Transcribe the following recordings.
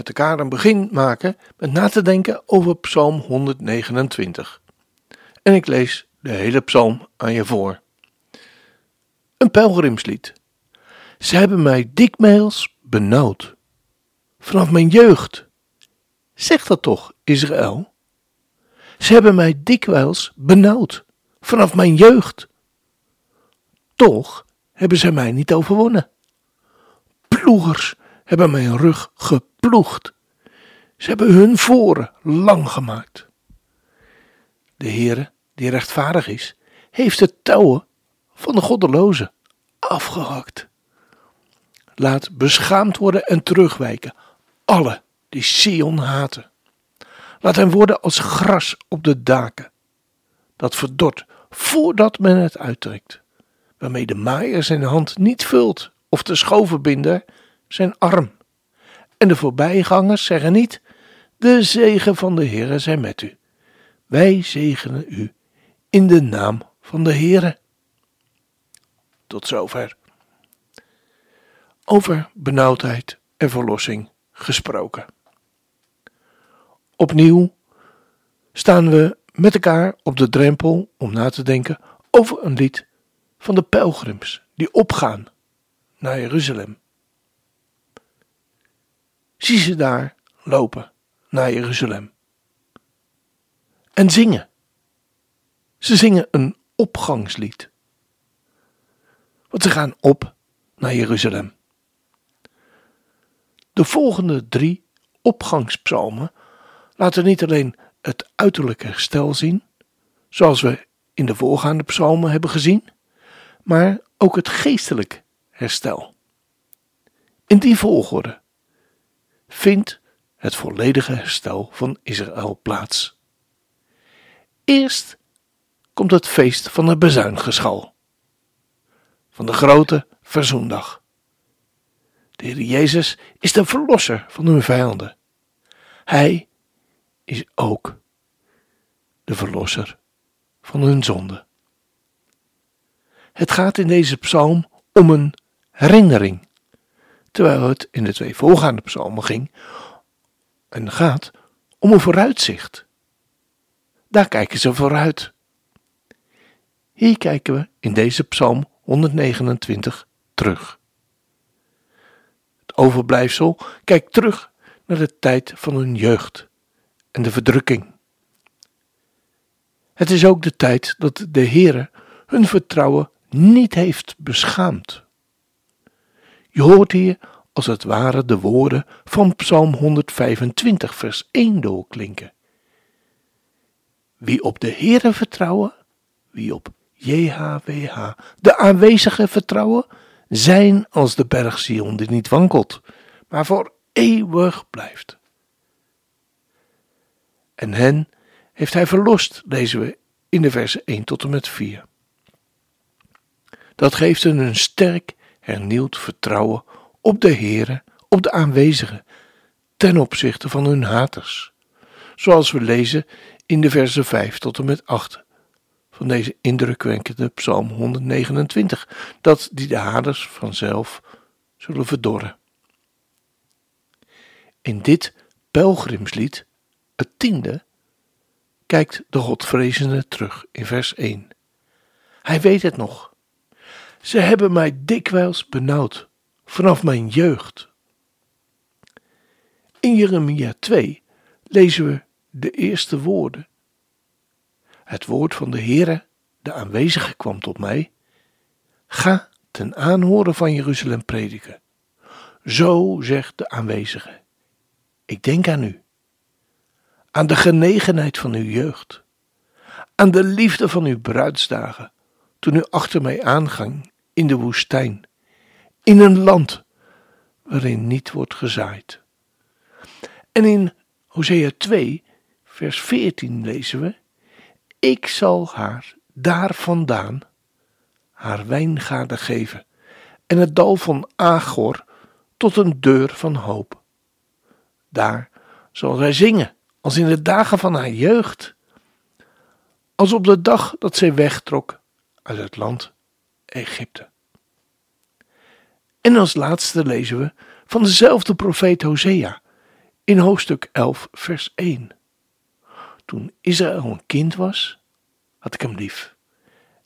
met elkaar een begin maken met na te denken over Psalm 129. En ik lees de hele psalm aan je voor. Een pelgrimslied. Ze hebben mij dikmaals benauwd. Vanaf mijn jeugd. Zeg dat toch, Israël? Ze hebben mij dikwijls benauwd. Vanaf mijn jeugd. Toch hebben ze mij niet overwonnen. Ploegers hebben mijn rug geploegd. Ze hebben hun voren lang gemaakt. De Heere, die rechtvaardig is, heeft de touwen van de goddelozen afgehakt. Laat beschaamd worden en terugwijken alle die Sion haten. Laat hen worden als gras op de daken, dat verdort voordat men het uittrekt, waarmee de maaier zijn hand niet vult of de schovenbinder zijn arm. En de voorbijgangers zeggen niet: De zegen van de Heere zij met u. Wij zegenen u in de naam van de Heere. Tot zover. Over benauwdheid en verlossing gesproken. Opnieuw staan we met elkaar op de drempel om na te denken over een lied van de pelgrims die opgaan naar Jeruzalem. Zie ze daar lopen naar Jeruzalem. En zingen. Ze zingen een opgangslied. Want ze gaan op naar Jeruzalem. De volgende drie opgangspsalmen laten niet alleen het uiterlijke herstel zien, zoals we in de voorgaande psalmen hebben gezien, maar ook het geestelijk herstel. In die volgorde vindt het volledige herstel van Israël plaats. Eerst komt het feest van het bezuingeschal, van de grote verzoendag. De Heer Jezus is de verlosser van hun vijanden. Hij is ook de verlosser van hun zonde. Het gaat in deze psalm om een herinnering terwijl het in de twee voorgaande psalmen ging en gaat om een vooruitzicht. Daar kijken ze vooruit. Hier kijken we in deze psalm 129 terug. Het overblijfsel kijkt terug naar de tijd van hun jeugd en de verdrukking. Het is ook de tijd dat de Heere hun vertrouwen niet heeft beschaamd. Je hoort hier als het ware de woorden van Psalm 125, vers 1 doorklinken. Wie op de Heere vertrouwen, wie op JHWH, de aanwezige vertrouwen, zijn als de berg Sion die niet wankelt, maar voor eeuwig blijft. En hen heeft hij verlost, lezen we in de versen 1 tot en met 4. Dat geeft een sterk hernieuwd vertrouwen op de Heere, op de aanwezigen, ten opzichte van hun haters. Zoals we lezen in de versen 5 tot en met 8 van deze indrukwekkende Psalm 129, dat die de haters vanzelf zullen verdorren. In dit pelgrimslied, het tiende, kijkt de Godvrezende terug in vers 1. Hij weet het nog. Ze hebben mij dikwijls benauwd, vanaf mijn jeugd. In Jeremia 2 lezen we de eerste woorden. Het woord van de Heere, de aanwezige, kwam tot mij. Ga ten aanhoren van Jeruzalem prediken. Zo zegt de aanwezige. Ik denk aan u, aan de genegenheid van uw jeugd, aan de liefde van uw bruidsdagen, toen u achter mij aanging in de woestijn, in een land waarin niet wordt gezaaid. En in Hosea 2 vers 14 lezen we: Ik zal haar daar vandaan haar wijngaarden geven en het dal van Agor tot een deur van hoop. Daar zal zij zingen als in de dagen van haar jeugd, als op de dag dat zij wegtrok uit het land Egypte. En als laatste lezen we van dezelfde profeet Hosea in hoofdstuk 11, vers 1. Toen Israël een kind was, had ik hem lief,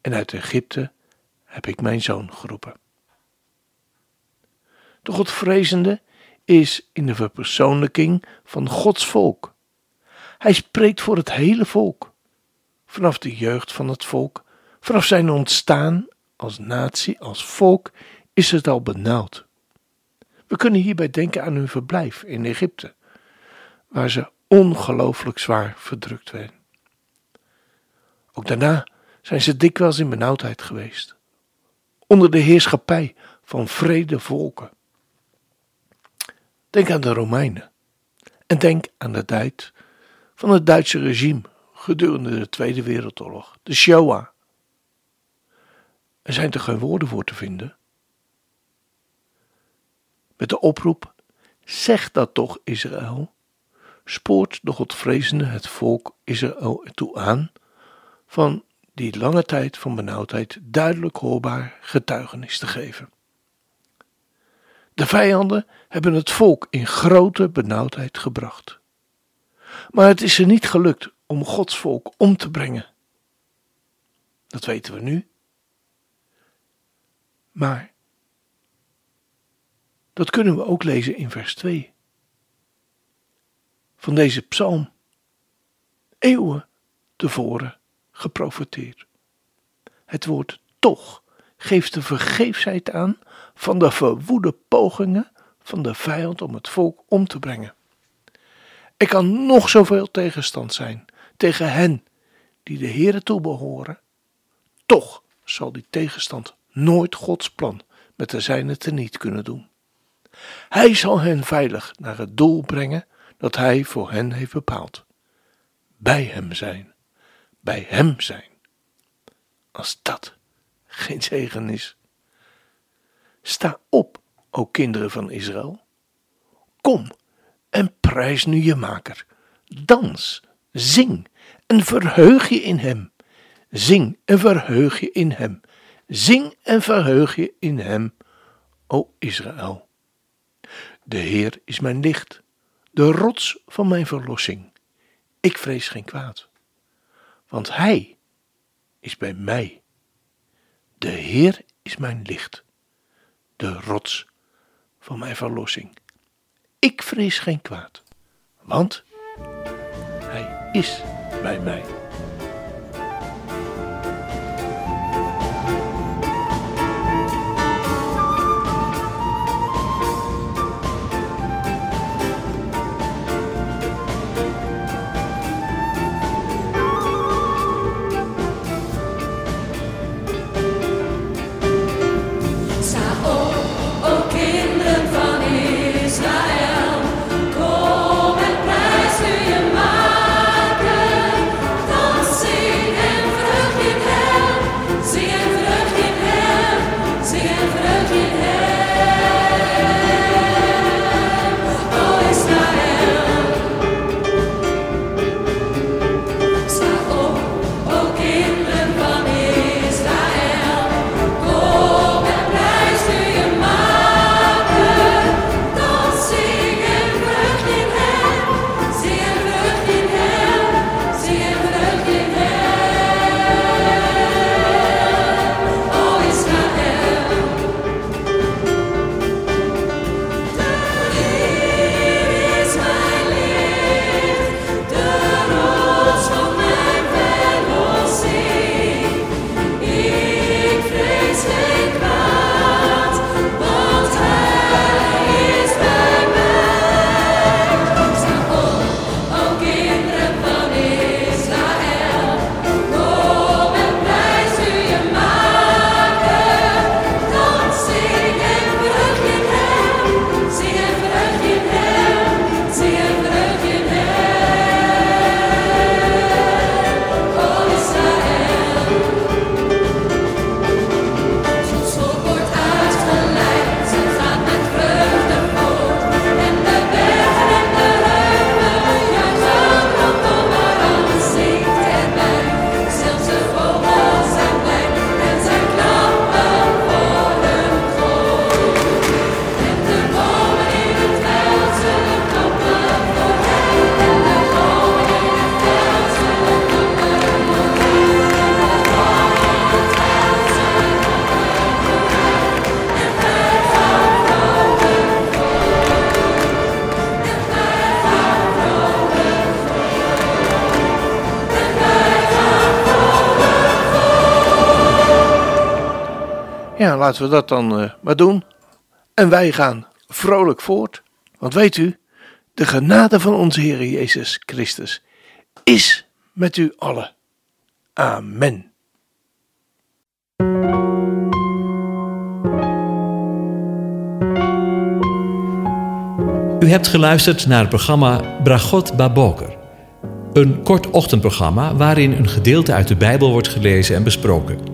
en uit Egypte heb ik mijn zoon geroepen. De Godvrezende is in de verpersoonlijking van Gods volk. Hij spreekt voor het hele volk, vanaf de jeugd van het volk, vanaf zijn ontstaan als natie, als volk, is het al benauwd. We kunnen hierbij denken aan hun verblijf in Egypte, waar ze ongelooflijk zwaar verdrukt werden. Ook daarna zijn ze dikwijls in benauwdheid geweest, onder de heerschappij van vrede volken. Denk aan de Romeinen en denk aan de tijd van het Duitse regime gedurende de Tweede Wereldoorlog, de Shoah. Er zijn er geen woorden voor te vinden. Met de oproep: zeg dat toch, Israël, spoort de Godvrezende het volk Israël ertoe aan van die lange tijd van benauwdheid duidelijk hoorbaar getuigenis te geven. De vijanden hebben het volk in grote benauwdheid gebracht. Maar het is er niet gelukt om Gods volk om te brengen. Dat weten we nu. Maar dat kunnen we ook lezen in vers 2 van deze psalm. Eeuwen tevoren geprofeteerd. Het woord toch geeft de vergeefsheid aan van de verwoede pogingen van de vijand om het volk om te brengen. Er kan nog zoveel tegenstand zijn tegen hen die de Here toebehoren. Toch zal die tegenstand nooit Gods plan met de zijne teniet kunnen doen. Hij zal hen veilig naar het doel brengen dat hij voor hen heeft bepaald. Bij hem zijn, bij hem zijn. Als dat geen zegen is. Sta op, o kinderen van Israël. Kom en prijs nu je maker. Dans, zing en verheug je in hem. Zing en verheug je in hem. Zing en verheug je in hem, o Israël. De Heer is mijn licht, de rots van mijn verlossing. Ik vrees geen kwaad, want Hij is bij mij. De Heer is mijn licht, de rots van mijn verlossing. Ik vrees geen kwaad, want Hij is bij mij. Laten we dat dan uh, maar doen. En wij gaan vrolijk voort. Want weet u, de genade van onze Heer Jezus Christus is met u allen. Amen. U hebt geluisterd naar het programma Bragot Baboker. Een kort ochtendprogramma waarin een gedeelte uit de Bijbel wordt gelezen en besproken.